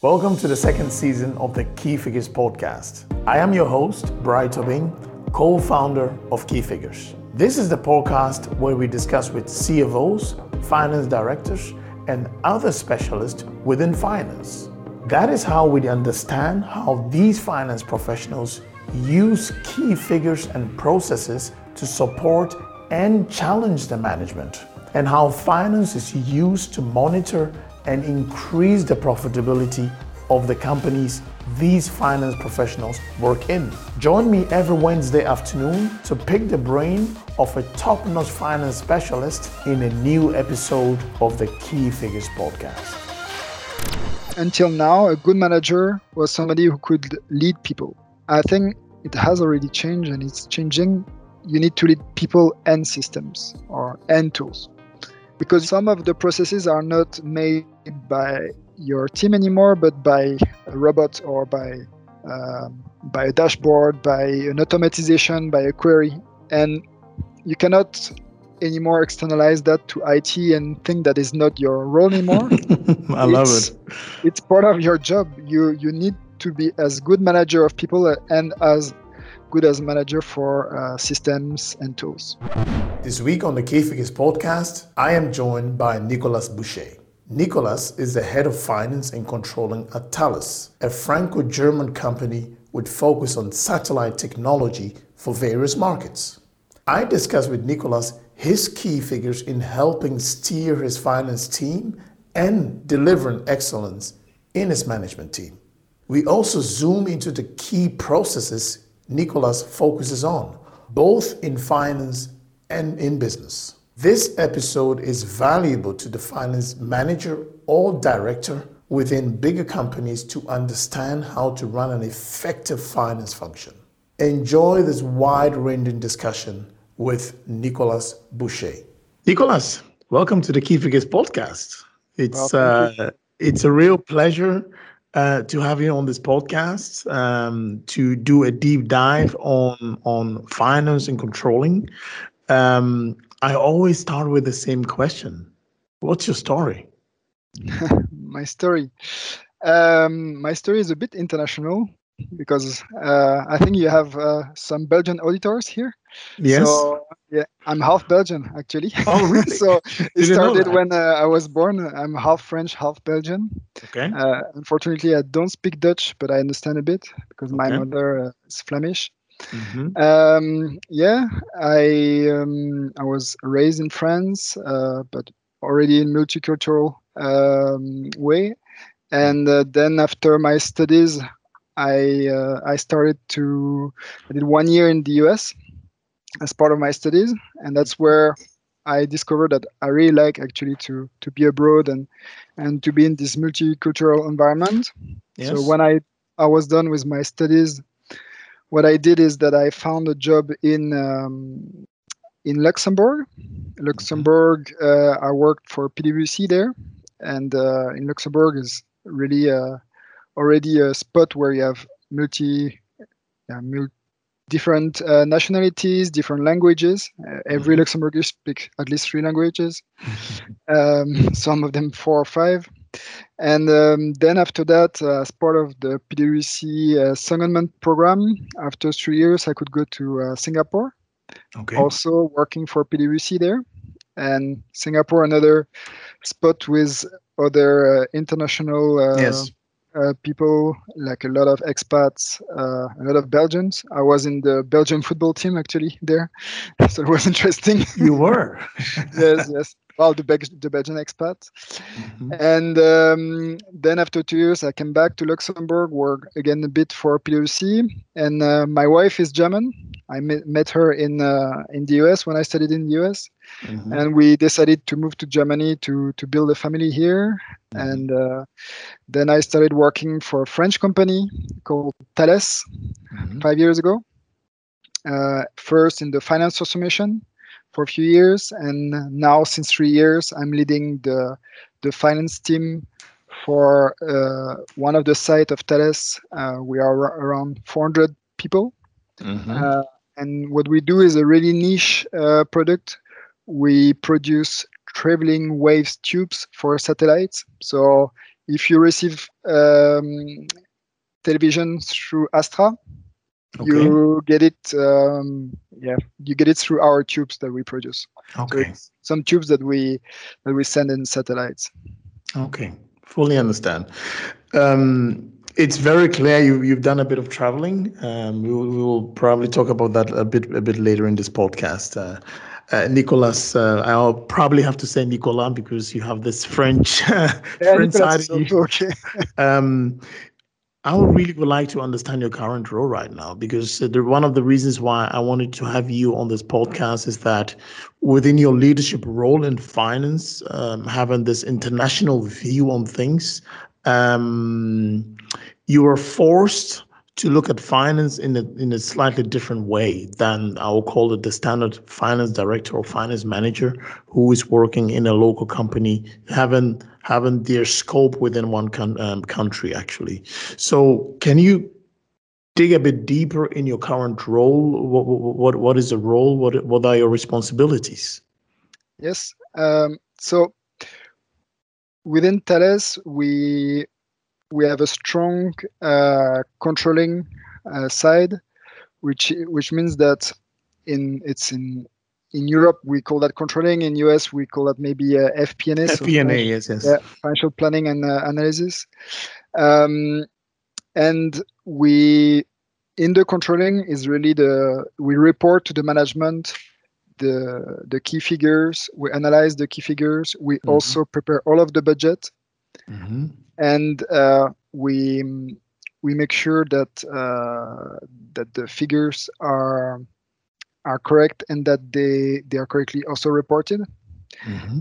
Welcome to the second season of the Key Figures podcast. I am your host, Bright Tobin, co founder of Key Figures. This is the podcast where we discuss with CFOs, finance directors, and other specialists within finance. That is how we understand how these finance professionals use key figures and processes to support and challenge the management, and how finance is used to monitor and increase the profitability of the companies these finance professionals work in. Join me every Wednesday afternoon to pick the brain of a top notch finance specialist in a new episode of the Key Figures podcast. Until now, a good manager was somebody who could lead people. I think it has already changed and it's changing. You need to lead people and systems or and tools because some of the processes are not made by your team anymore, but by a robot or by um, by a dashboard, by an automatization, by a query, and you cannot anymore externalize that to IT and think that is not your role anymore. I love it. It's part of your job. You you need to be as good manager of people and as good as manager for uh, systems and tools. This week on the Figures podcast, I am joined by Nicolas Boucher. Nicolas is the head of finance and controlling at Thales, a Franco German company with focus on satellite technology for various markets. I discuss with Nicolas his key figures in helping steer his finance team and delivering excellence in his management team. We also zoom into the key processes Nicolas focuses on, both in finance and in business. This episode is valuable to the finance manager or director within bigger companies to understand how to run an effective finance function. Enjoy this wide ranging discussion with Nicolas Boucher. Nicolas, welcome to the Key Figures podcast. It's, well, uh, it's a real pleasure uh, to have you on this podcast um, to do a deep dive on on finance and controlling. Um, I always start with the same question. What's your story? my story. Um, my story is a bit international because uh, I think you have uh, some Belgian auditors here. Yes. So, yeah, I'm half Belgian actually. Oh, really? so it started when uh, I was born. I'm half French, half Belgian. Okay. Uh, unfortunately, I don't speak Dutch, but I understand a bit because my mother uh, is Flemish. Mm-hmm. Um, yeah, I um, I was raised in France, uh, but already in multicultural um, way. And uh, then after my studies, I uh, I started to I did one year in the US as part of my studies, and that's where I discovered that I really like actually to to be abroad and and to be in this multicultural environment. Yes. So when I I was done with my studies what I did is that I found a job in um, in Luxembourg. Luxembourg, uh, I worked for PwC there, and uh, in Luxembourg is really uh, already a spot where you have multi, yeah, multi different uh, nationalities, different languages. Uh, every mm-hmm. Luxembourger speaks at least three languages. um, some of them four or five. And um, then after that, uh, as part of the PwC uh, secondment program, after three years, I could go to uh, Singapore. Okay. Also working for PwC there, and Singapore another spot with other uh, international uh, yes. Uh, people, like a lot of expats, uh, a lot of Belgians. I was in the Belgian football team actually there, so it was interesting. You were. yes, yes well, the, the Belgian expat. Mm-hmm. And um, then after two years, I came back to Luxembourg, work again a bit for PwC. And uh, my wife is German. I met, met her in uh, in the US when I studied in the US, mm-hmm. and we decided to move to Germany to to build a family here. Mm-hmm. And uh, then I started working for a French company called Thales mm-hmm. five years ago. Uh, first in the finance transformation, for a few years, and now since three years, I'm leading the the finance team for uh, one of the site of Thales. Uh, we are around 400 people, mm-hmm. uh, and what we do is a really niche uh, product. We produce traveling waves tubes for satellites. So if you receive um, television through Astra, okay. you get it. Um, yeah, you get it through our tubes that we produce. Okay. So some tubes that we that we send in satellites. Okay, fully understand. Um, it's very clear you, you've done a bit of traveling. Um, we, will, we will probably talk about that a bit a bit later in this podcast. Uh, uh, Nicolas, uh, I'll probably have to say Nicolas because you have this French yeah, French side. Okay. um, I would really would like to understand your current role right now because the, one of the reasons why I wanted to have you on this podcast is that within your leadership role in finance, um, having this international view on things, um, you are forced to look at finance in a in a slightly different way than I will call it the standard finance director or finance manager who is working in a local company, having having their scope within one con- um, country actually. So can you dig a bit deeper in your current role? What what what is the role? What what are your responsibilities? Yes. Um, so within Thales, we we have a strong uh, controlling uh, side, which which means that in it's in in Europe we call that controlling. In US we call that maybe uh, FP&A. FP&A, yes, yes. Yeah, financial planning and uh, analysis. Um, and we in the controlling is really the we report to the management the the key figures. We analyze the key figures. We mm-hmm. also prepare all of the budget. Mm-hmm and uh, we we make sure that uh, that the figures are are correct and that they they are correctly also reported. Mm-hmm.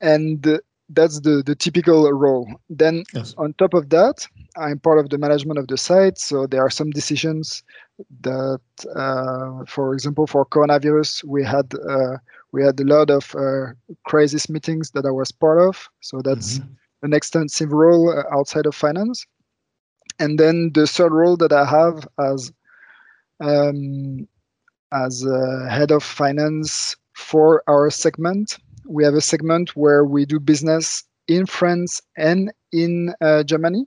And that's the the typical role. Then yes. on top of that, I'm part of the management of the site, so there are some decisions that, uh, for example, for coronavirus, we had uh, we had a lot of uh, crisis meetings that I was part of. So that's mm-hmm an extensive role uh, outside of finance. And then the third role that I have as um, as head of finance for our segment, we have a segment where we do business in France and in uh, Germany.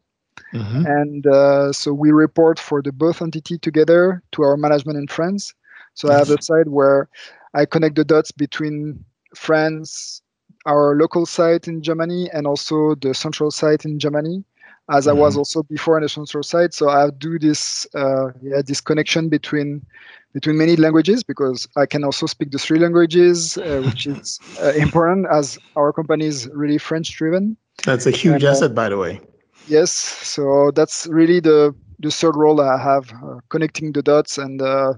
Mm-hmm. And uh, so we report for the both entity together to our management in France. So. I have a side where I connect the dots between France, our local site in Germany and also the central site in Germany, as mm-hmm. I was mm-hmm. also before in the central site. So I do this uh, yeah this connection between between many languages because I can also speak the three languages, uh, which is uh, important as our company is really French driven. That's a huge and, uh, asset, by the way. Yes, so that's really the the third role I have, uh, connecting the dots, and uh,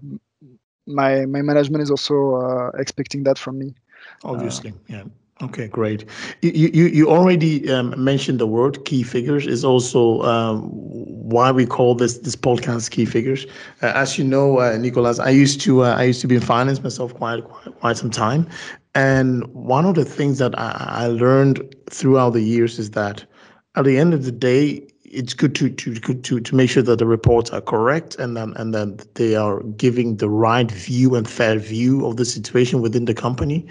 my my management is also expecting that from me. Obviously, yeah. Okay, great. You you, you already um, mentioned the word key figures is also um, why we call this this podcast key figures. Uh, as you know, uh, Nicolas, I used to uh, I used to be in finance myself quite quite, quite some time, and one of the things that I, I learned throughout the years is that at the end of the day, it's good to to to to make sure that the reports are correct and then and then they are giving the right view and fair view of the situation within the company.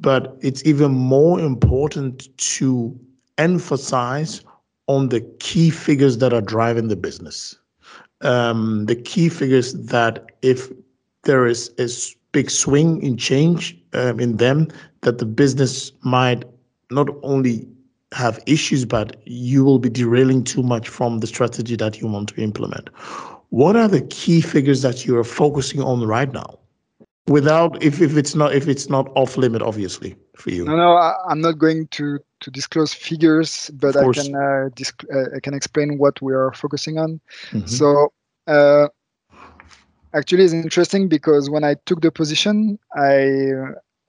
But it's even more important to emphasize on the key figures that are driving the business. Um, the key figures that if there is a big swing in change um, in them that the business might not only have issues, but you will be derailing too much from the strategy that you want to implement. What are the key figures that you are focusing on right now? Without, if, if it's not if it's not off limit, obviously for you. No, no, I, am not going to to disclose figures, but I can uh, disc, uh, I can explain what we are focusing on. Mm-hmm. So. Uh, actually, it's interesting because when I took the position, I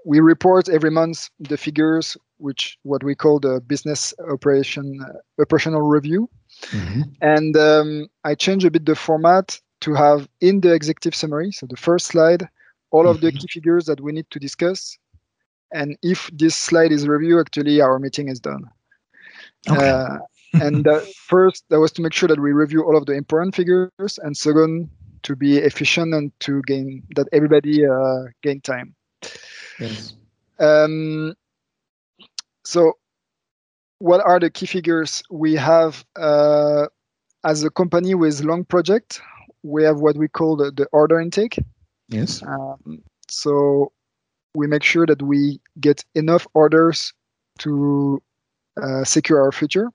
we report every month the figures which what we call the business operation uh, operational review. Mm-hmm. And um, I changed a bit the format to have in the executive summary, so the first slide, all mm-hmm. of the mm-hmm. key figures that we need to discuss. And if this slide is reviewed, actually our meeting is done. Okay. Uh, and uh, first, that was to make sure that we review all of the important figures, and second, to be efficient and to gain that everybody uh, gain time. Yes. Um, so what are the key figures? We have, uh, as a company with long project, we have what we call the, the order intake. Yes. Um, so we make sure that we get enough orders to uh, secure our future.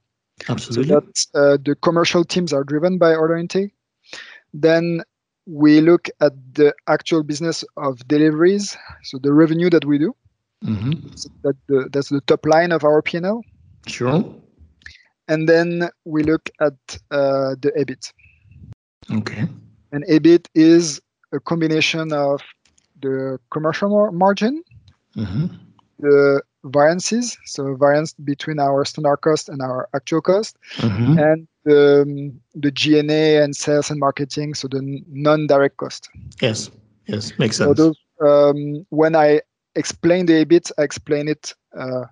Absolutely. So that uh, the commercial teams are driven by order intake. Then we look at the actual business of deliveries, so the revenue that we do. Mm-hmm. So that the, that's the top line of our P&L. Sure. And then we look at uh, the EBIT. Okay. And EBIT is a combination of the commercial margin, mm-hmm. the variances, so variance between our standard cost and our actual cost, mm-hmm. and the, um, the G&A and sales and marketing, so the non-direct cost. Yes, yes, makes sense. So those, um, when I explain the EBIT, I explain it uh,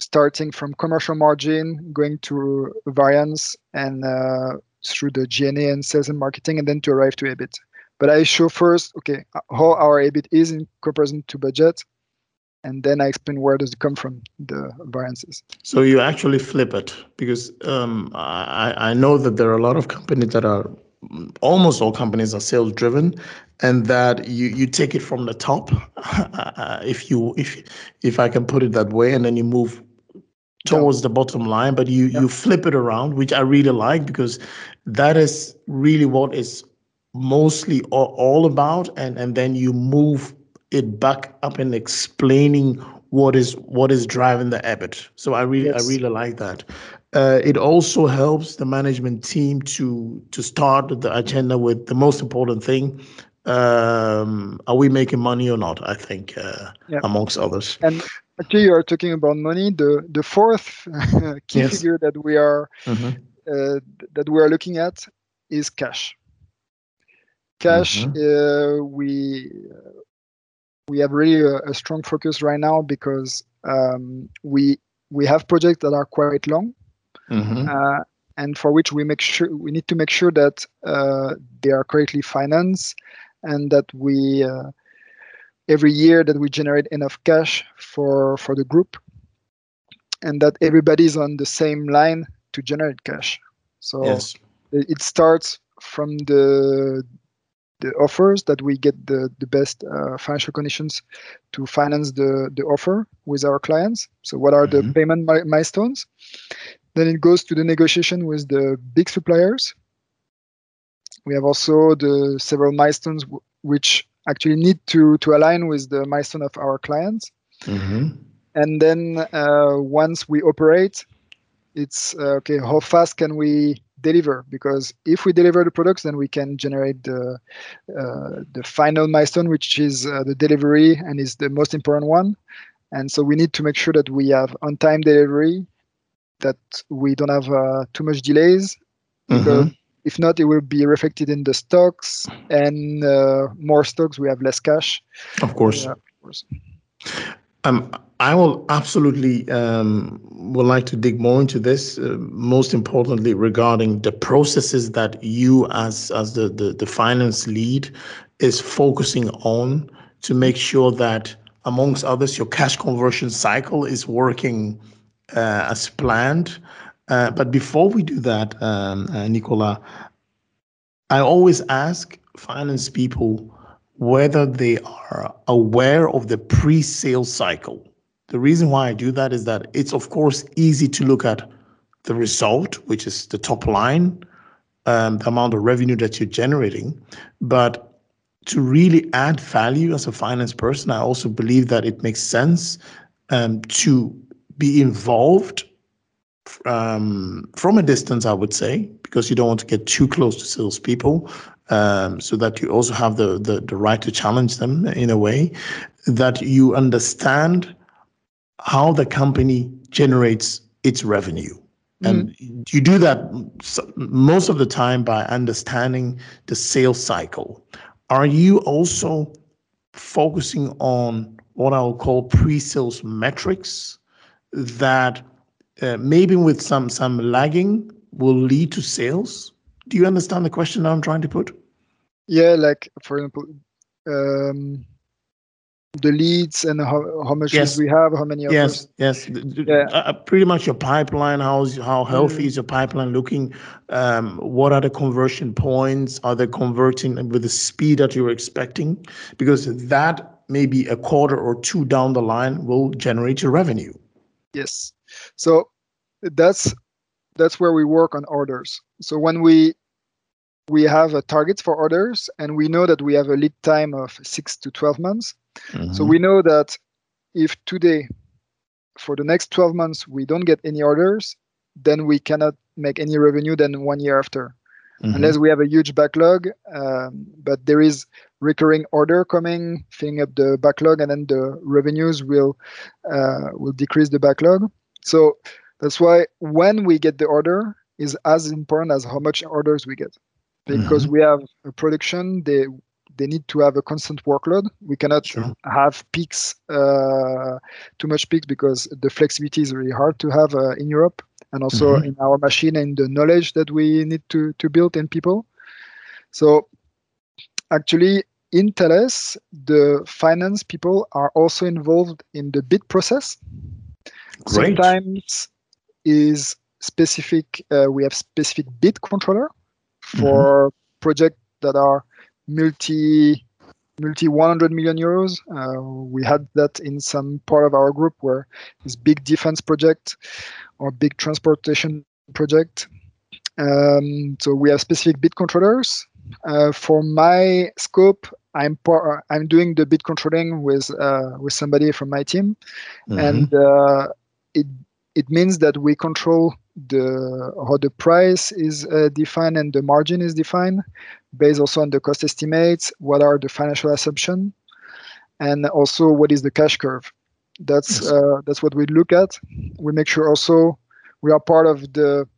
starting from commercial margin, going to variance, and uh, through the G&A and sales and marketing, and then to arrive to EBIT. But I show first, okay, how our EBIT is in comparison to budget, and then I explain where does it come from, the variances. So you actually flip it because um, I, I know that there are a lot of companies that are almost all companies are sales driven and that you you take it from the top uh, if you if if i can put it that way and then you move towards the bottom line but you you flip it around which i really like because that is really what is mostly all, all about and and then you move it back up and explaining what is what is driving the EBIT. So I really yes. I really like that. Uh, it also helps the management team to to start the agenda with the most important thing. Um, are we making money or not? I think uh, yeah. amongst others. And actually, you are talking about money. The the fourth key yes. figure that we are mm-hmm. uh, that we are looking at is cash. Cash. Mm-hmm. Uh, we we have really a, a, strong focus right now because um, we we have projects that are quite long, mm-hmm. uh, and for which we make sure we need to make sure that uh, they are correctly financed and that we uh, every year that we generate enough cash for for the group and that everybody is on the same line to generate cash so yes. it starts from the the offers that we get the, the best uh, financial conditions to finance the, the offer with our clients. So, what are mm-hmm. the payment mi- milestones? Then it goes to the negotiation with the big suppliers. We have also the several milestones which actually need to, to align with the milestone of our clients. Mm-hmm. And then uh, once we operate, it's uh, okay, how fast can we deliver because if we deliver the products then we can generate the uh, the final milestone which is uh, the delivery and is the most important one and so we need to make sure that we have on time delivery that we don't have uh, too much delays because mm-hmm. if not it will be reflected in the stocks and uh, more stocks we have less cash of course, of course. Um, I will absolutely um, would like to dig more into this. Uh, most importantly, regarding the processes that you, as as the, the the finance lead, is focusing on to make sure that, amongst others, your cash conversion cycle is working uh, as planned. Uh, but before we do that, um, uh, Nicolas, I always ask finance people whether they are aware of the pre-sale cycle the reason why I do that is that it's, of course, easy to look at the result, which is the top line, um, the amount of revenue that you're generating. But to really add value as a finance person, I also believe that it makes sense um, to be involved um, from a distance, I would say, because you don't want to get too close to salespeople, um, so that you also have the, the the right to challenge them in a way that you understand how the company generates its revenue. And mm. you do that most of the time by understanding the sales cycle. Are you also focusing on what I'll call pre-sales metrics that uh, maybe with some some lagging will lead to sales? Do you understand the question I'm trying to put? Yeah, like for example, um, the leads and how, how much yes. we have, how many offers. Yes, yes. Yeah. Uh, pretty much your pipeline. How's how healthy mm. is your pipeline looking? Um, what are the conversion points? Are they converting with the speed that you're expecting? Because that maybe a quarter or two down the line will generate your revenue. Yes. So that's that's where we work on orders. So when we we have a target for orders and we know that we have a lead time of six to 12 months mm-hmm. so we know that if today for the next 12 months we don't get any orders then we cannot make any revenue then one year after mm-hmm. unless we have a huge backlog um, but there is recurring order coming filling up the backlog and then the revenues will uh, will decrease the backlog so that's why when we get the order is as important as how much orders we get because mm-hmm. we have a production they they need to have a constant workload we cannot sure. have peaks uh, too much peaks because the flexibility is really hard to have uh, in europe and also mm-hmm. in our machine and the knowledge that we need to to build in people so actually in Thales, the finance people are also involved in the bid process. Great. Sometimes is specific. Uh, we have specific bid controller for mm-hmm. projects that are multi multi 100 million euros. Uh, we had that in some part of our group where this big defense project or big transportation project. Um, so we have specific bid controllers. Uh, for my scope, I'm par- I'm doing the bid controlling with uh, with somebody from my team, mm-hmm. and uh, it it means that we control the how the price is uh, defined and the margin is defined based also on the cost estimates what are the financial assumptions and also what is the cash curve. That's uh, that's what we look at. We make sure also we are part of the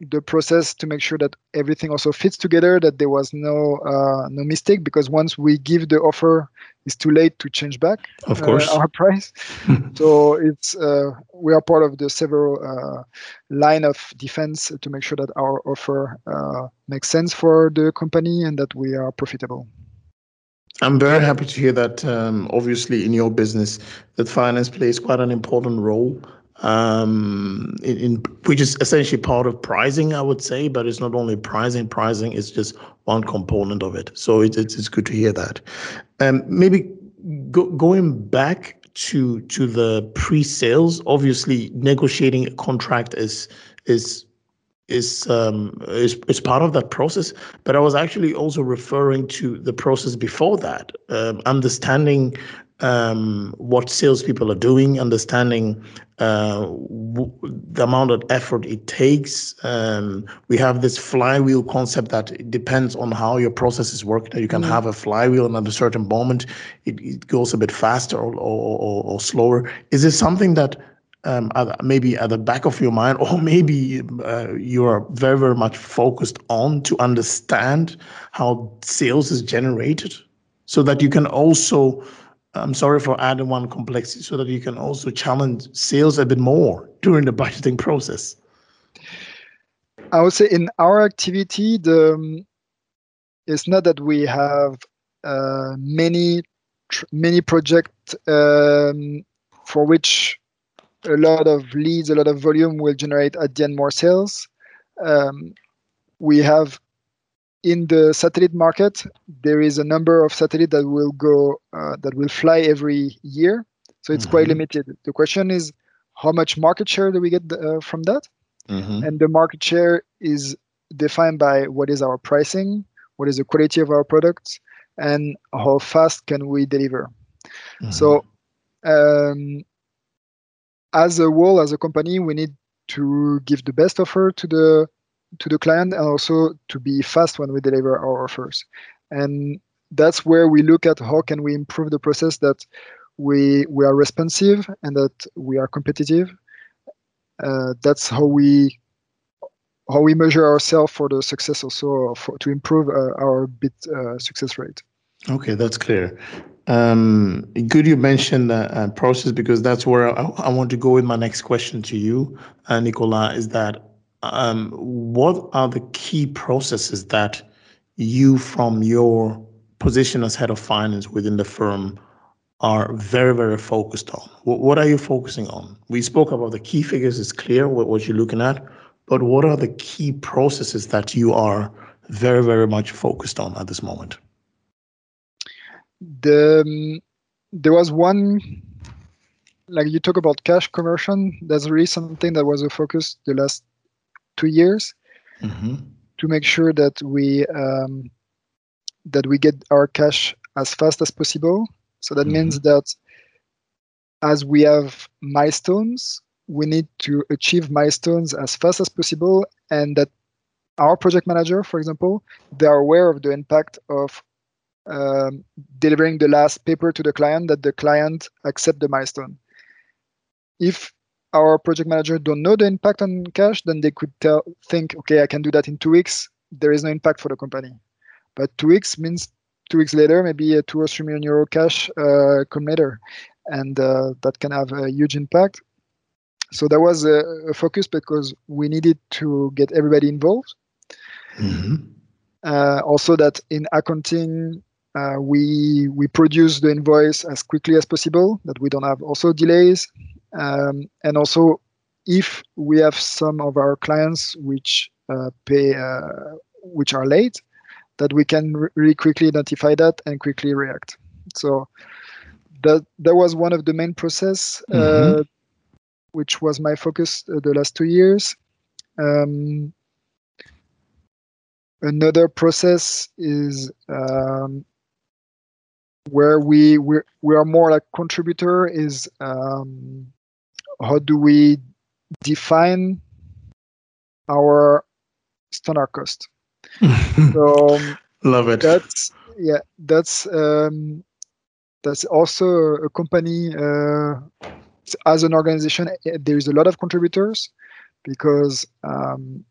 the process to make sure that everything also fits together that there was no uh, no mistake because once we give the offer it's too late to change back of course uh, our price so it's uh, we are part of the several uh, line of defense to make sure that our offer uh, makes sense for the company and that we are profitable I'm very happy to hear that. Um, obviously, in your business, that finance plays quite an important role um, in, in, which is essentially part of pricing, I would say, but it's not only pricing. Pricing is just one component of it. So it, it's it's good to hear that. Um, maybe go, going back to to the pre-sales, obviously negotiating a contract is is is um is, is part of that process but i was actually also referring to the process before that um, understanding um, what salespeople are doing, understanding uh, w- the amount of effort it takes. Um, we have this flywheel concept that depends on how your processes work. That you can mm-hmm. have a flywheel, and at a certain moment, it, it goes a bit faster or, or, or, or slower. Is this something that um, maybe at the back of your mind, or maybe uh, you are very, very much focused on to understand how sales is generated, so that you can also I'm sorry for adding one complexity so that you can also challenge sales a bit more during the budgeting process. I would say in our activity, the it's not that we have uh, many many projects um, for which a lot of leads, a lot of volume will generate at the end more sales. Um, we have in the satellite market, there is a number of satellites that will go uh, that will fly every year. So it's mm-hmm. quite limited. The question is, how much market share do we get uh, from that? Mm-hmm. And the market share is defined by what is our pricing, what is the quality of our products, and how fast can we deliver. Mm-hmm. So, um, as a whole, as a company, we need to give the best offer to the to the client and also to be fast when we deliver our offers. And that's where we look at how can we improve the process that we we are responsive and that we are competitive. Uh, that's how we how we measure ourselves for the success also for, to improve uh, our bid uh, success rate. Okay, that's clear. Um, good you mentioned the uh, process because that's where I, I, want to go with my next question to you, uh, Nicolas, is that um, what are the key processes that you, from your position as head of finance within the firm, are very, very focused on? What, what are you focusing on? We spoke about the key figures, it's clear what, what you're looking at, but what are the key processes that you are very, very much focused on at this moment? The um, there was one like you talk about cash conversion. That's really something that was a focus the last two years mm-hmm. to make sure that we um, that we get our cash as fast as possible. So that mm-hmm. means that as we have milestones, we need to achieve milestones as fast as possible, and that our project manager, for example, they are aware of the impact of um, delivering the last paper to the client that the client accept the milestone. If our project manager don't know the impact on cash, then they could tell, think, okay, I can do that in two weeks. There is no impact for the company. But two weeks means two weeks later, maybe a two or three million euro cash uh, come later, and uh, that can have a huge impact. So that was a, a, focus because we needed to get everybody involved. Mm-hmm. Uh, also, that in accounting, uh, we we produce the invoice as quickly as possible, that we don't have also delays, um, and also if we have some of our clients which uh, pay uh, which are late, that we can really quickly identify that and quickly react. So that that was one of the main process, uh, mm-hmm. which was my focus uh, the last two years. Um, another process is um, where we we we are more like contributor is um, how do we define our standard cost? So love it. that's yeah that's um, that's also a company uh, as an organization there is a lot of contributors because um,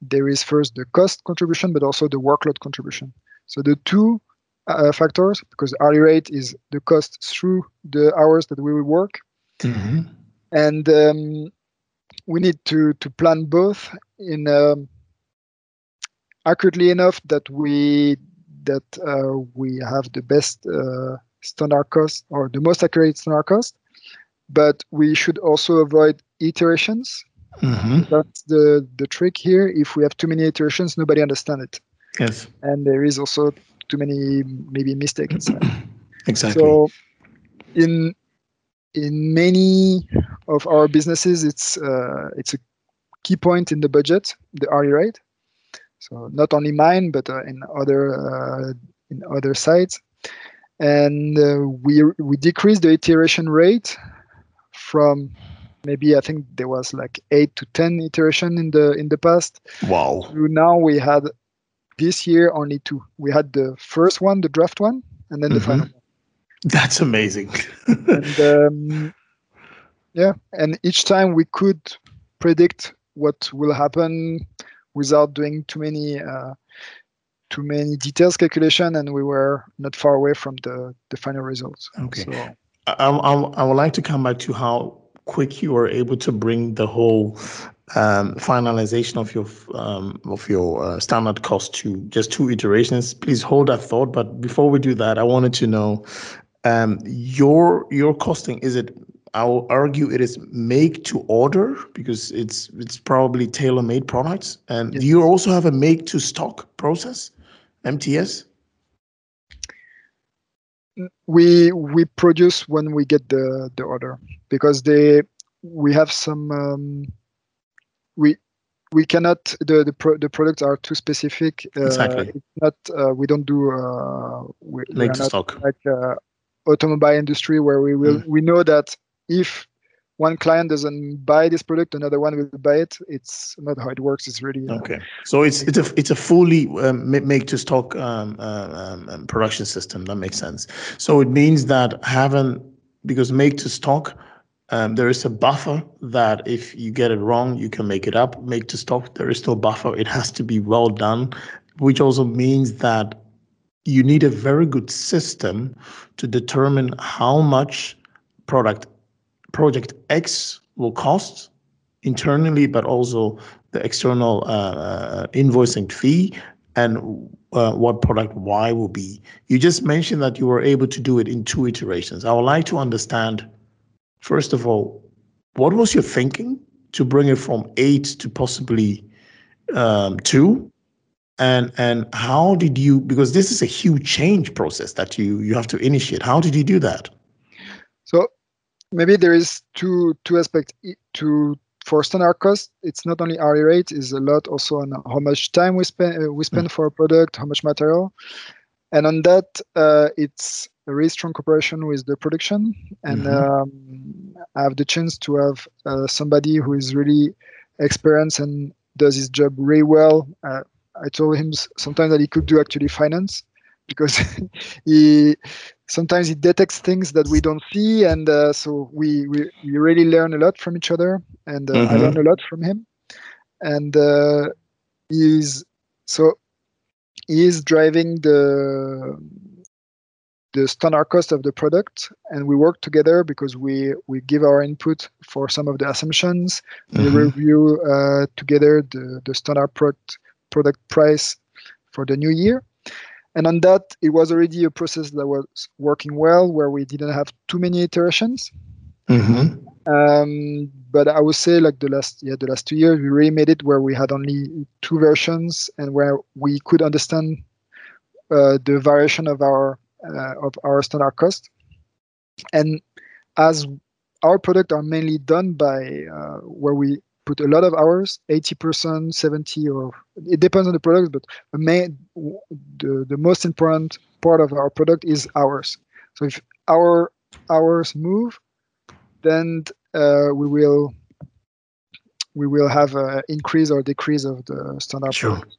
there is first the cost contribution but also the workload contribution. So the two uh, factors because hourly rate is the cost through the hours that we will work, mm-hmm. And um, we need to to plan both in um, accurately enough that we that uh, we have the best uh, standard cost or the most accurate standard cost, but we should also avoid iterations. Mm-hmm. That's the the trick here. If we have too many iterations, nobody understands it. Yes. And there is also too many maybe mistakes exactly so in in many of our businesses it's uh, it's a key point in the budget the hourly rate so not only mine but uh, in other uh, in other sites and uh, we we decreased the iteration rate from maybe I think there was like eight to ten iteration in the in the past. Wow. So now we had this year, only two. We had the first one, the draft one, and then the mm-hmm. final one. That's amazing. and, um, yeah, and each time we could predict what will happen without doing too many uh, too many details calculation, and we were not far away from the the final results. Okay. So, I, I, I would like to come back to how quick you were able to bring the whole um, finalization of your um, of your uh, standard cost to just two iterations. Please hold that thought. But before we do that, I wanted to know um, your your costing. Is it? I will argue it is make to order because it's it's probably tailor made products. And yes. do you also have a make to stock process, MTS? We we produce when we get the the order because they we have some um, we we cannot the the, pro, the products are too specific uh, exactly it's not uh, we don't do uh, we, make to stock like uh, automobile industry where we will mm. we know that if one client doesn't buy this product another one will buy it. It's not how it works. It's really uh, okay. So it's it's a it's a fully um, make to stock um, uh, um, production system. That makes sense. So it means that having because make to stock um, there is a buffer that if you get it wrong, you can make it up, make to stock. There is no buffer. It has to be well done, which also means that you need a very good system to determine how much product project X will cost internally, but also the external uh, uh invoicing fee and uh, what product Y will be. You just mentioned that you were able to do it in two iterations. I would like to understand, first of all, what was your thinking to bring it from eight to possibly um, two? And and how did you because this is a huge change process that you you have to initiate. How did you do that? So maybe there is two two aspects to for standard cost, it's not only hourly rate, is a lot also on how much time we spend uh, we spend mm. for a product, how much material, and on that uh, it's a really strong cooperation with the production, and mm-hmm. um, I have the chance to have uh, somebody who is really experienced and does his job really well. Uh, I told him sometimes that he could do actually finance because he sometimes it detects things that we don't see and uh, so we, we we really learn a lot from each other and uh, mm-hmm. i learn a lot from him and uh, he's so he is driving the the standard cost of the product and we work together because we we give our input for some of the assumptions mm-hmm. we review uh, together the the standard product product price for the new year and on that, it was already a process that was working well, where we didn't have too many iterations. Mm-hmm. Um, but I would say, like the last, yeah, the last two years, we really made it where we had only two versions, and where we could understand uh, the variation of our uh, of our standard cost. And as our product are mainly done by uh, where we put a lot of hours 80% 70 or it depends on the product but the main the, the most important part of our product is hours so if our hours move then uh, we will we will have an increase or decrease of the standard sure. Product.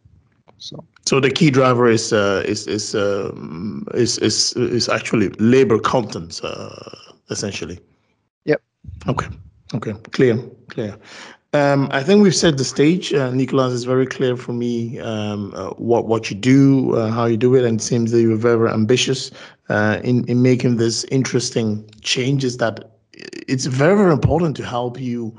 So. So the key driver is uh, is is, um, is is is actually labor content, uh, essentially. Yep. Okay. Okay. Clear. Clear. Um, I think we've set the stage. Uh, Nicolas is very clear for me um, uh, what what you do, uh, how you do it, and it seems that you're very, ambitious uh, in in making this interesting changes. That it's very very important to help you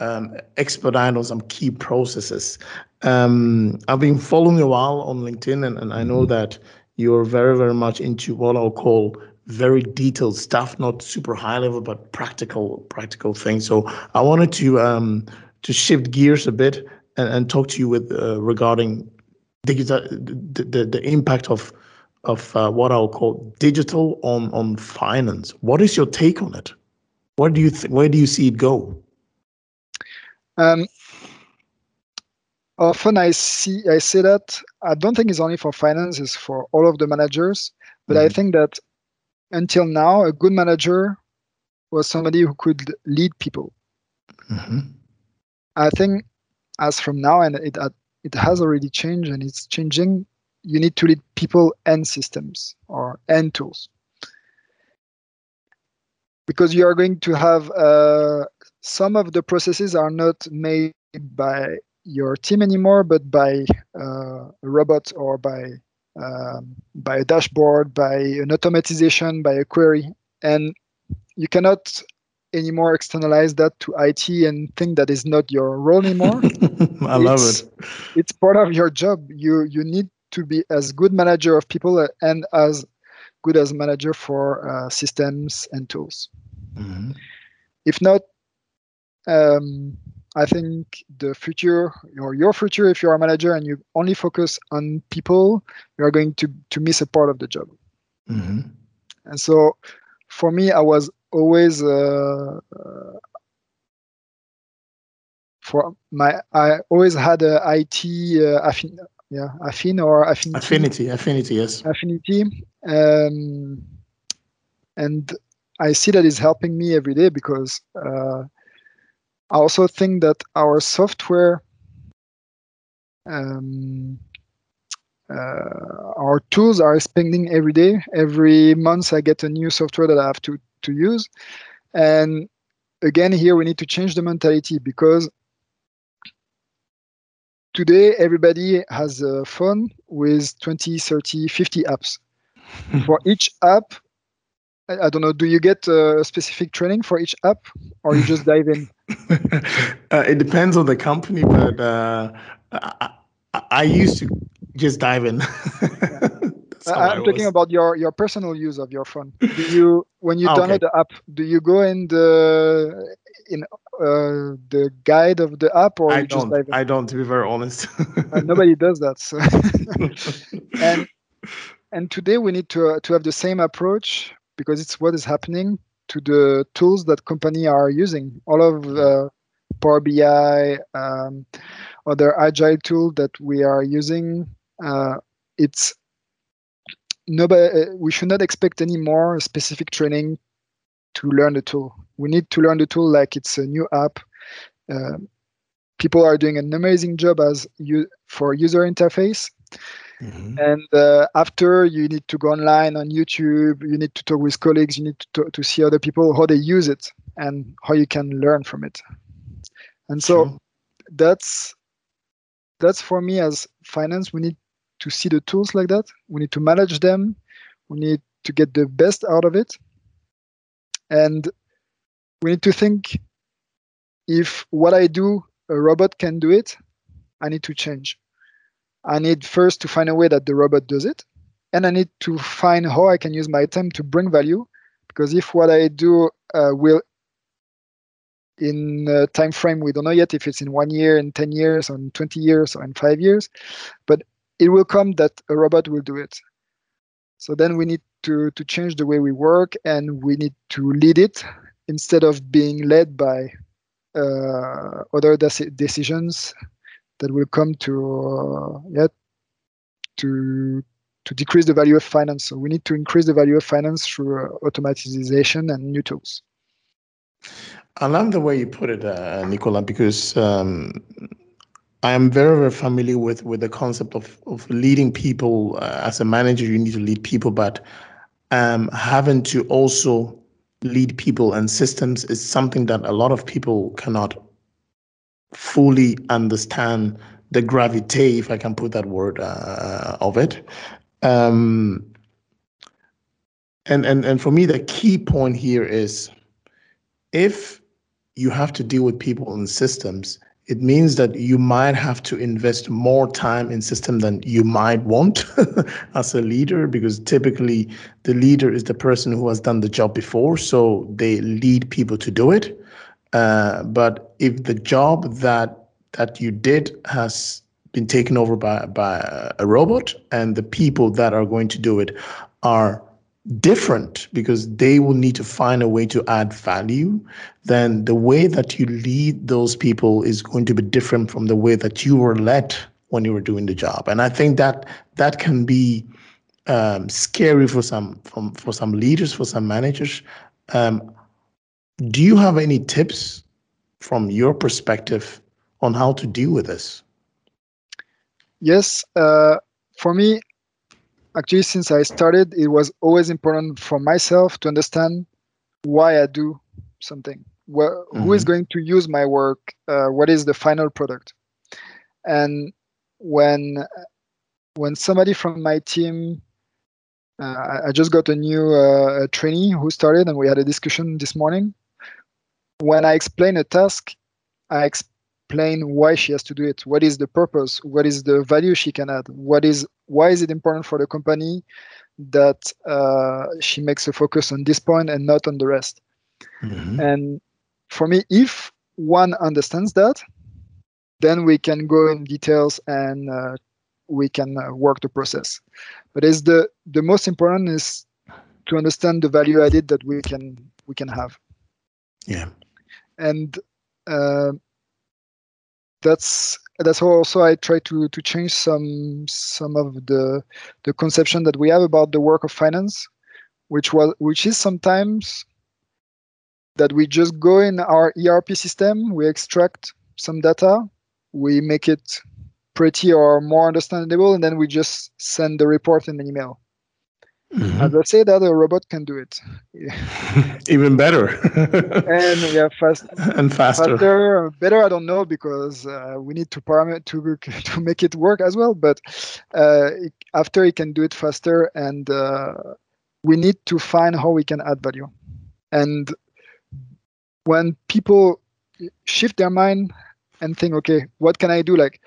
um, expedite on some key processes. Um, I've been following you a while on LinkedIn, and, and I know that you're very very much into what I'll call very detailed stuff, not super high level, but practical practical things. So I wanted to um, to shift gears a bit and, and talk to you with uh, regarding digital the, the, the impact of of uh, what I'll call digital on on finance. What is your take on it? Where do you where do you see it go? Um, often I see I say that I don't think it's only for finance; it's for all of the managers. But mm-hmm. I think that until now, a good manager was somebody who could lead people. Mm-hmm. I think as from now, and it uh, it has already changed and it's changing. You need to lead people and systems or and tools because you are going to have uh, some of the processes are not made by your team anymore, but by uh, a robot or by um, by a dashboard, by an automatization, by a query, and you cannot anymore externalize that to IT and think that is not your role anymore. I love it. It's part of your job. You you need to be as good manager of people and as good as manager for uh, systems and tools. Mm-hmm. If not, um, I think the future or your future, if you're a manager and you only focus on people, you are going to to miss a part of the job. Mm-hmm. And so, for me, I was always uh, uh, for my I always had a IT uh, affin yeah affin or affinity. Affinity affinity yes. Affinity um, and I see that is helping me every day because uh, I also think that our software um, our tools are expanding every day. Every month, I get a new software that I have to to use. And again, here we need to change the mentality because today everybody has a phone with 20, 30, 50 apps. for each app, I, don't know, do you get a specific training for each app or you just dive in? uh, it depends on the company, but uh, I, I used to just dive in. I'm talking about your your personal use of your phone. Do you when you download the app, do you go in the in uh, the guide of the app or I don't. I don't, to be very honest. uh, nobody does that. So. and and today we need to uh, to have the same approach because it's what is happening to the tools that company are using. All of uh, Power BI, um, other agile tool that we are using. Uh, it's nobody. Uh, we should not expect any more specific training to learn the tool. We need to learn the tool like it's a new app. Uh, people are doing an amazing job as you for user interface. Mm-hmm. And uh, after you need to go online on YouTube, you need to talk with colleagues, you need to talk, to see other people how they use it and how you can learn from it. And so sure. that's that's for me as finance. We need to see the tools like that. We need to manage them. We need to get the best out of it. And we need to think if what I do, a robot can do it, I need to change. I need first to find a way that the robot does it. And I need to find how I can use my time to bring value. Because if what I do uh, will, in a time frame, we don't know yet if it's in one year, in 10 years, or in 20 years, or in five years, but it will come that a robot will do it. So then we need to, to change the way we work and we need to lead it instead of being led by uh, other de- decisions that will come to uh, yeah, to to decrease the value of finance. So we need to increase the value of finance through uh, automatization and new tools. I love the way you put it, uh, Nicolas, because um, I am very, very familiar with with the concept of of leading people. Uh, as a manager, you need to lead people, but um, having to also lead people and systems is something that a lot of people cannot fully understand the gravity, if I can put that word, uh, of it. Um, and and and for me, the key point here is if you have to deal with people and systems, it means that you might have to invest more time in system than you might want as a leader because typically the leader is the person who has done the job before so they lead people to do it. Uh, but if the job that that you did has been taken over by by a robot and the people that are going to do it are different because they will need to find a way to add value, then the way that you lead those people is going to be different from the way that you were led when you were doing the job. And I think that that can be um, scary for some from for some leaders, for some managers. Um, do you have any tips from your perspective on how to deal with this? Yes, uh, for me, actually since i started it was always important for myself to understand why i do something. Wh- mm-hmm. who is mm-hmm. going to use my work? Uh, what is the final product? And when when somebody from my team uh, i just got a new uh, trainee who started and we had a discussion this morning. When i explain a task i explain why she has to do it. What is the purpose? What is the value she can add? What is why is it important for the company that uh, she makes a focus on this point and not on the rest? Mm-hmm. and for me if one understands that then we can go in details and uh, we can uh, work the process. But is the the most important is to understand the value added that we can we can have. Yeah. And uh, that's that's also I try to to change some some of the the conception that we have about the work of finance, which was which is sometimes that we just go in our ERP system, we extract some data, we make it pretty or more understandable, and then we just send the report in an email. Mm-hmm. As I say that a robot can do it. Even better. and yeah, fast and faster. faster. Better, I don't know because uh, we need to parameter to to make it work as well. But uh, after it can do it faster, and uh, we need to find how we can add value. And when people shift their mind and think, okay, what can I do? Like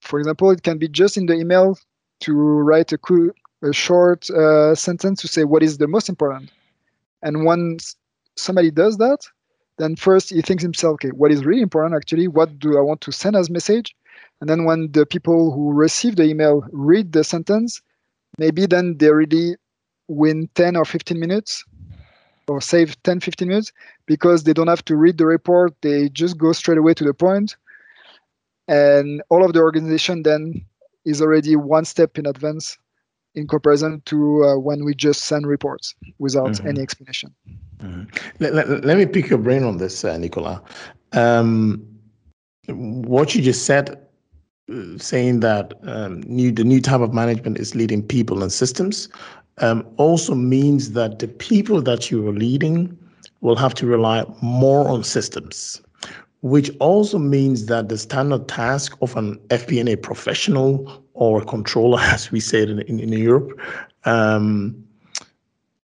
for example, it can be just in the email to write a, co- a short uh, sentence to say what is the most important. And once somebody does that, then first he thinks himself, okay, what is really important actually? What do I want to send as message? And then when the people who receive the email read the sentence, maybe then they really win 10 or 15 minutes or save 10, 15 minutes because they don't have to read the report. They just go straight away to the point. And all of the organization then is already one step in advance in comparison to uh, when we just send reports without mm-hmm. any explanation. Mm-hmm. Let, let, let, me pick your brain on this, uh, Nicolas. Um, what you just said, uh, saying that um, new, the new type of management is leading people and systems, um, also means that the people that you are leading will have to rely more on systems, which also means that the standard task of an FP&A professional or controller, as we say it in, in, in Europe, um,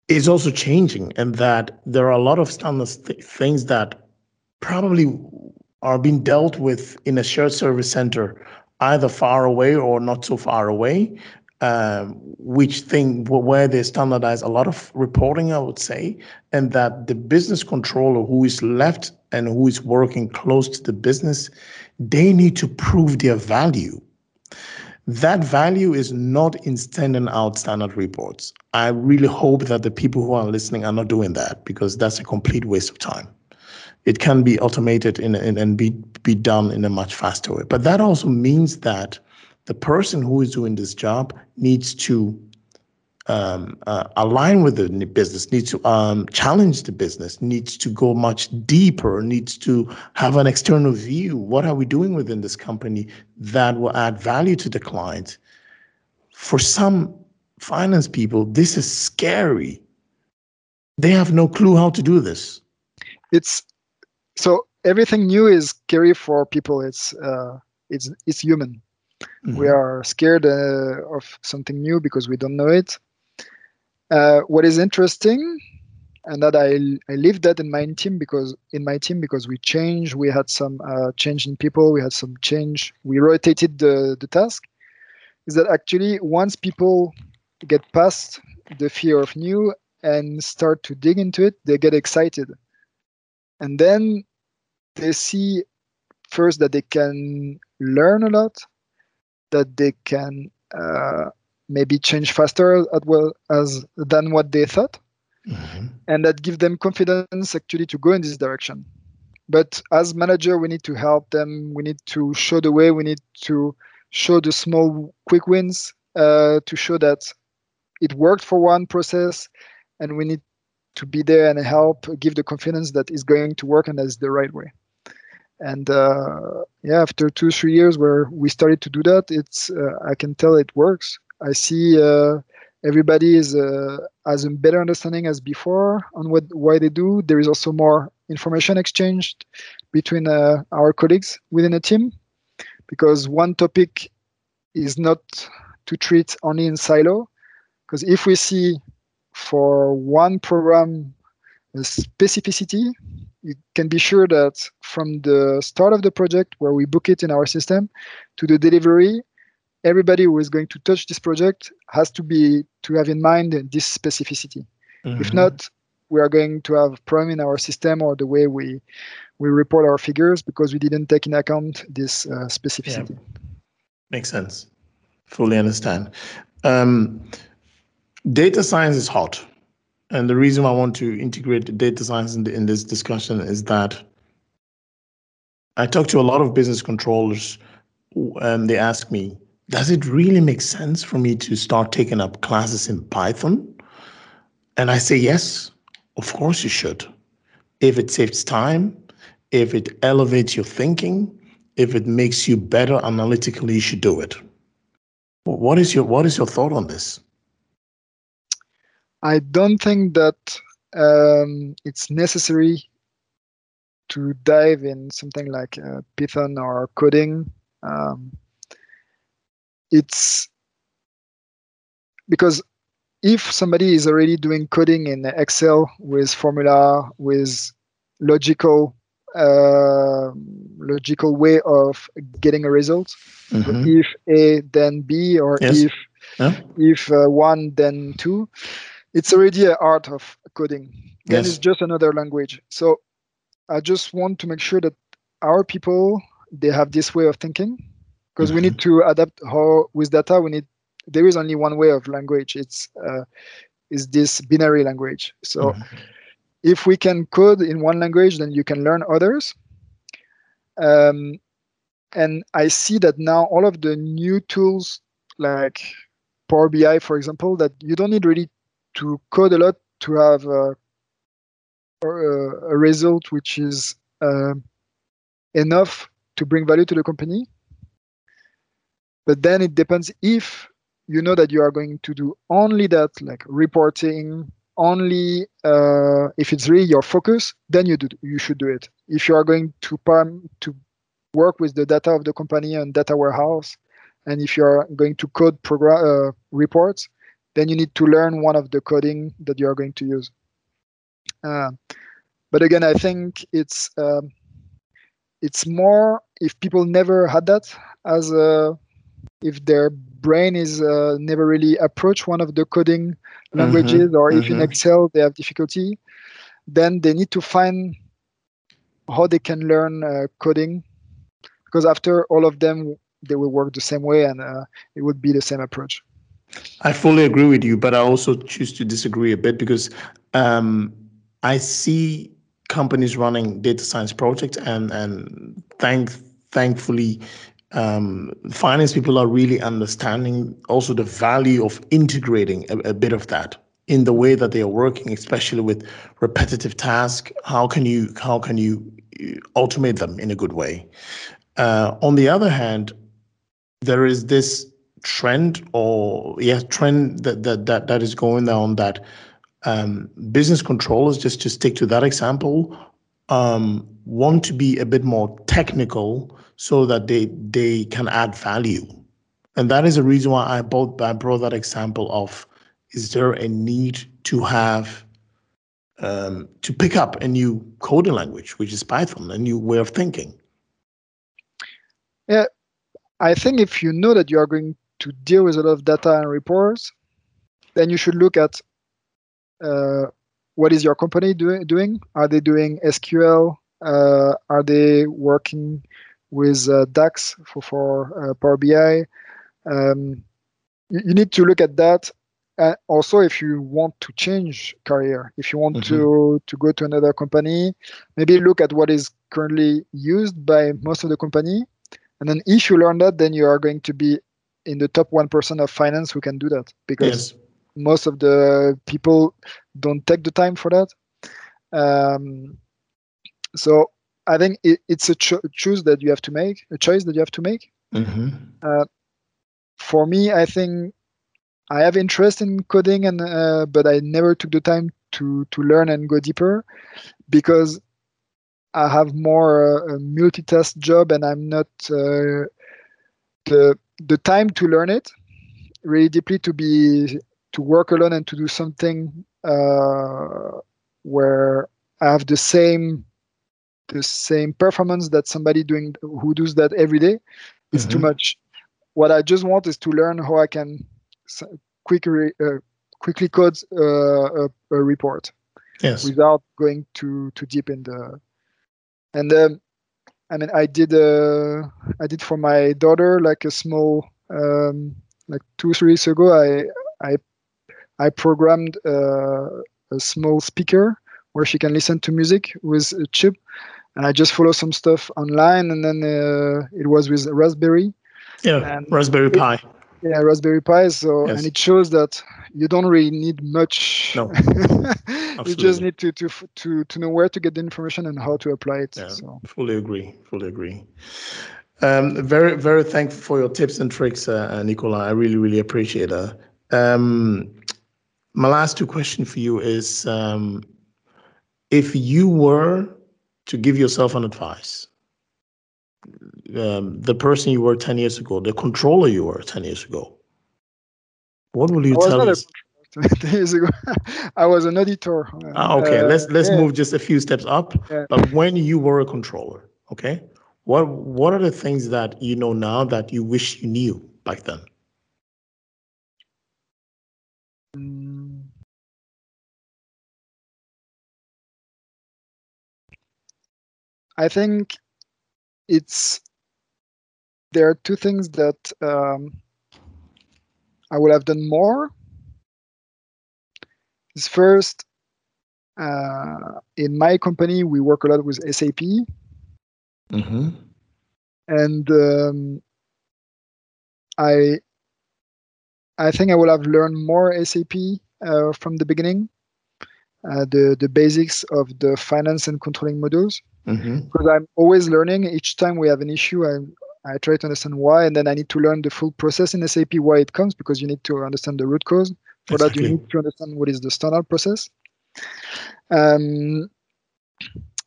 is also changing, and that there are a lot of standard th- things that probably are being dealt with in a shared service center, either far away or not so far away, um, which thing where they standardize a lot of reporting, I would say, and that the business controller who is left and who is working close to the business, they need to prove their value. That value is not in sending out standard reports. I really hope that the people who are listening are not doing that because that's a complete waste of time. It can be automated in, in, and be, be done in a much faster way. But that also means that the person who is doing this job needs to um, uh, align with the business, needs to um, challenge the business, needs to go much deeper, needs to have an external view. What are we doing within this company that will add value to the client? For some finance people, this is scary. They have no clue how to do this. It's so everything new is scary for people. It's uh, it's it's human. Mm-hmm. We are scared uh, of something new because we don't know it. Uh, what is interesting, and that I I lived that in my team because in my team because we changed, we had some uh, change in people, we had some change, we rotated the the task. Is that actually once people get past the fear of new and start to dig into it, they get excited, and then they see first that they can learn a lot that they can uh, maybe change faster as well as than what they thought. Mm-hmm. and that give them confidence actually to go in this direction. But as manager we need to help them. We need to show the way. We need to show the small quick wins uh, to show that it worked for one process and we need to be there and help give the confidence that is going to work and that's the right way. And uh, yeah after two three years where we started to do that it's uh, i can tell it works i see uh, everybody is uh, has a better understanding as before on what why they do. There is also more information exchanged between uh, our colleagues within a team because one topic is not to treat only in silo because if we see for one program a specificity you can be sure that from the start of the project where we book it in our system to the delivery everybody who is going to touch this project has to be to have in mind this specificity. Mm-hmm. if not we are going to have problem in our system or the way we we report our figures because we didn't take in account this uh, specificity. Yeah. makes sense. Fully understand. Um, data science is hot. And the reason I want to integrate data science in, the, in this discussion is that I talk to a lot of business controllers and they ask me, does it really make sense for me to start taking up classes in Python? And I say, yes, of course you should. If it saves time, if it elevates your thinking, if it makes you better analytically, you should do it. What is your what is your thought on this? I don't think that um, it's necessary to dive in something like uh, Python or coding. Um, it's because if somebody is already doing coding in Excel with formula, with logical uh, logical way of getting a result. Mm-hmm. If A then B, or yes. if yeah. if uh, one then two, it's already an art of coding. Then yes. it's just another language. So I just want to make sure that our people they have this way of thinking because mm-hmm. we need to adapt how with data we need there is only one way of language it's uh, is this binary language so mm-hmm. if we can code in one language then you can learn others um, and i see that now all of the new tools like power bi for example that you don't need really to code a lot to have a, a result which is uh, enough to bring value to the company but then it depends if you know that you are going to do only that, like reporting, only uh, if it's really your focus, then you do you should do it. If you are going to palm, to work with the data of the company and data warehouse, and if you are going to code program uh, reports, then you need to learn one of the coding that you are going to use. Uh, but again, I think it's um, it's more if people never had that as a if their brain is uh, never really approached one of the coding mm-hmm. languages mm-hmm, or if mm-hmm. in excel they have difficulty then they need to find how they can learn uh, coding because after all of them they will work the same way and uh, it would be the same approach i fully agree with you but i also choose to disagree a bit because um, i see companies running data science projects and and thank thankfully um, finance people are really understanding also the value of integrating a, a, bit of that in the way that they are working, especially with repetitive tasks. How can you how can you uh, automate them in a good way? Uh, on the other hand, there is this trend or yeah trend that that that, that is going on that um, business controllers just to stick to that example um, want to be a bit more technical so that they they can add value. And that is the reason why I brought I brought that example of is there a need to have um, to pick up a new coding language, which is Python, a new way of thinking. Yeah, I think if you know that you are going to deal with a lot of data and reports, then you should look at uh, what is your company doing. Doing? Are they doing SQL? Uh, are they working with uh, DAX for, for uh, Power BI. Um, you, you, need to look at that. Uh, also, if you want to change career, if you want mm-hmm. to to go to another company, maybe look at what is currently used by most of the company, and then if you learn that, then you are going to be in the top one percent of finance who can do that because yes. most of the people don't take the time for that. Um, so I think it, it's a cho- choice that you have to make, a choice that you have to make. Mm-hmm. Uh, for me, I think I have interest in coding, and uh, but I never took the time to to learn and go deeper because I have more uh, a multitask job, and I'm not uh, the the time to learn it really deeply to be to work alone and to do something uh, where I have the same the same performance that somebody doing who does that every day is mm-hmm. too much. What I just want is to learn how I can quickly uh, quickly code uh, a, a, report yes. without going too too deep in the. And um, I mean, I did uh, I did for my daughter like a small um, like two three years ago. I I I programmed uh, a small speaker where she can listen to music with a chip and I just follow some stuff online, and then uh, it was with Raspberry. Yeah, Raspberry Pi. Yeah, Raspberry Pi. So yes. and it shows that you don't really need much. No, you just need to, to to to know where to get the information and how to apply it. Yeah, so. fully agree. Fully agree. Um, very very thankful for your tips and tricks, uh, uh Nicolas. I really really appreciate that. Um, my last two questions for you is um, if you were to give yourself an advice. Um, the person you were 10 years ago, the controller you were 10 years ago, what will you tell yourself? 20 years ago. I was an auditor. Ah, okay, uh, let's let's yeah. move just a few steps up. Yeah. But when you were a controller, okay, what what are the things that you know now that you wish you knew back then? Mm. I think it's there are two things that um, I would have done more. Is first, uh, in my company, we work a lot with SAP. Mm-hmm. And um, I, I think I would have learned more SAP uh, from the beginning, uh, the the basics of the finance and controlling modules. Mm-hmm. Because I'm always learning. Each time we have an issue, I I try to understand why, and then I need to learn the full process in SAP why it comes because you need to understand the root cause. For exactly. that, you need to understand what is the standard process. Um,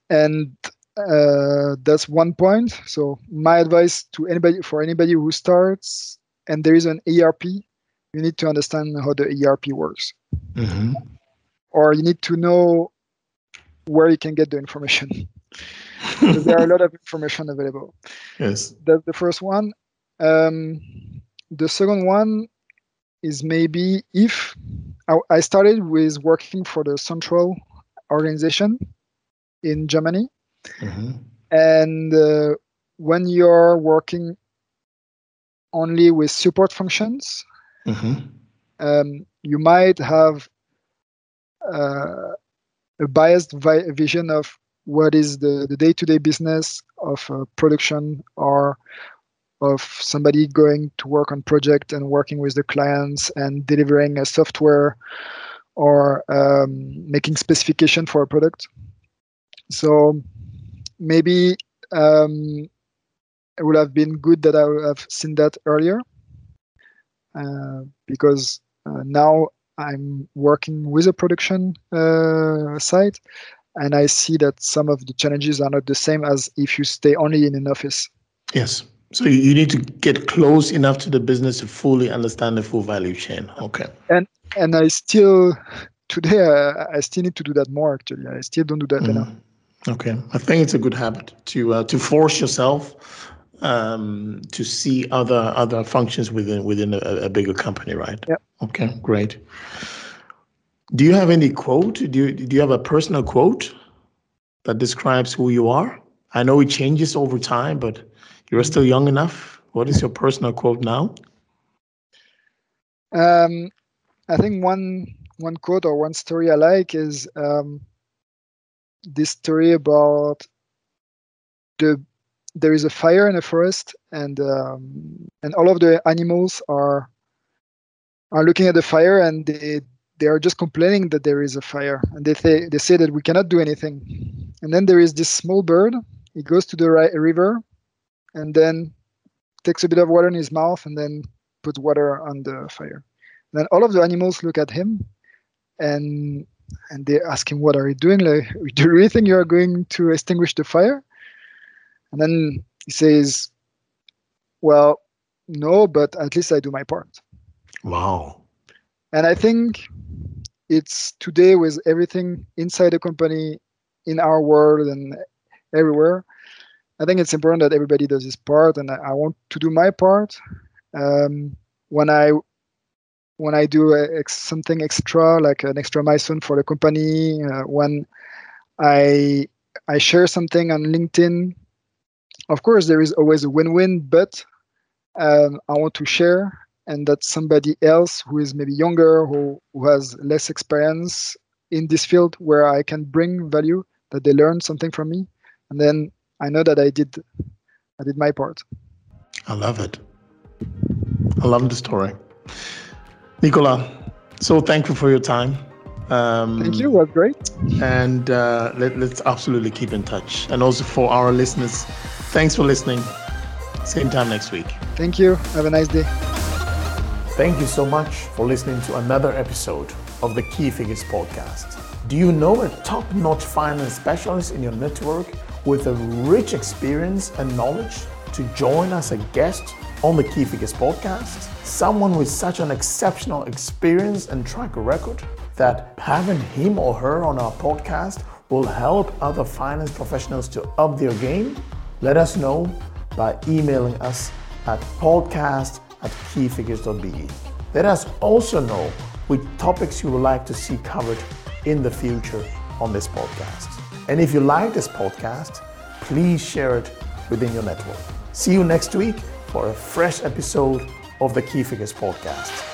and uh, that's one point. So my advice to anybody, for anybody who starts and there is an ERP, you need to understand how the ERP works, mm-hmm. or you need to know where you can get the information. there are a lot of information available. Yes. That's the first one. Um, the second one is maybe if I, started with working for the central organization in Germany. Mm-hmm. And uh, when you're working only with support functions, mm-hmm. um, you might have uh, a biased vi- vision of what is the, the day-to-day business of production or of somebody going to work on project and working with the clients and delivering a software or um, making specification for a product? So maybe um, it would have been good that i would have seen that earlier uh, because uh, now i'm working with a production uh, site and I see that some of the challenges are not the same as if you stay only in an office. Yes. So you need to get close enough to the business to fully understand the full value chain. Okay. And and I still today I, I still need to do that more. Actually, I still don't do that mm. enough. Okay, I think it's a good habit to uh, to force yourself um, to see other other functions within within a, a bigger company, right? Yeah. Okay, great. Do you have any quote? Do you, do you have a personal quote that describes who you are? I know it changes over time, but you're still young enough. What is your personal quote now? Um, I think one one quote or one story I like is um, this story about the there is a fire in a forest and um, and all of the animals are are looking at the fire and they they are just complaining that there is a fire and they say they say that we cannot do anything. And then there is this small bird he goes to the river and then takes a bit of water in his mouth and then puts water on the fire. Then all of the animals look at him and and they ask him what are you doing? Like do you really think you are going to extinguish the fire? And then he says well no but at least i do my part. Wow and i think it's today with everything inside the company in our world and everywhere i think it's important that everybody does his part. And i, want to do my part. Um, when i when i do a, something extra like an extra milestone for the company uh, when i i share something on linkedin of course there is always a win-win but um, i want to share and that somebody else who is maybe younger who, who has less experience in this field where i can bring value that they learn something from me and then i know that i did i did my part i love it i love the story nicolas so thankful for your time um, Thank you. It was great. And uh, let, let's absolutely keep in touch. And also for our listeners, thanks for listening. Same time next week. Thank you. Have a nice day. Thank you so much for listening to another episode of the Key Figures podcast. Do you know a top notch finance specialist in your network with a rich experience and knowledge to join us as a guest on the Key Figures podcast, someone with such an exceptional experience and track record that having him or her on our podcast will help other finance professionals to up their game? Let us know by emailing us at podcast at keyfigures.be. Let us also know which topics you would like to see covered in the future on this podcast. And if you like this podcast, please share it within your network. See you next week for a fresh episode of the Key Figures Podcast.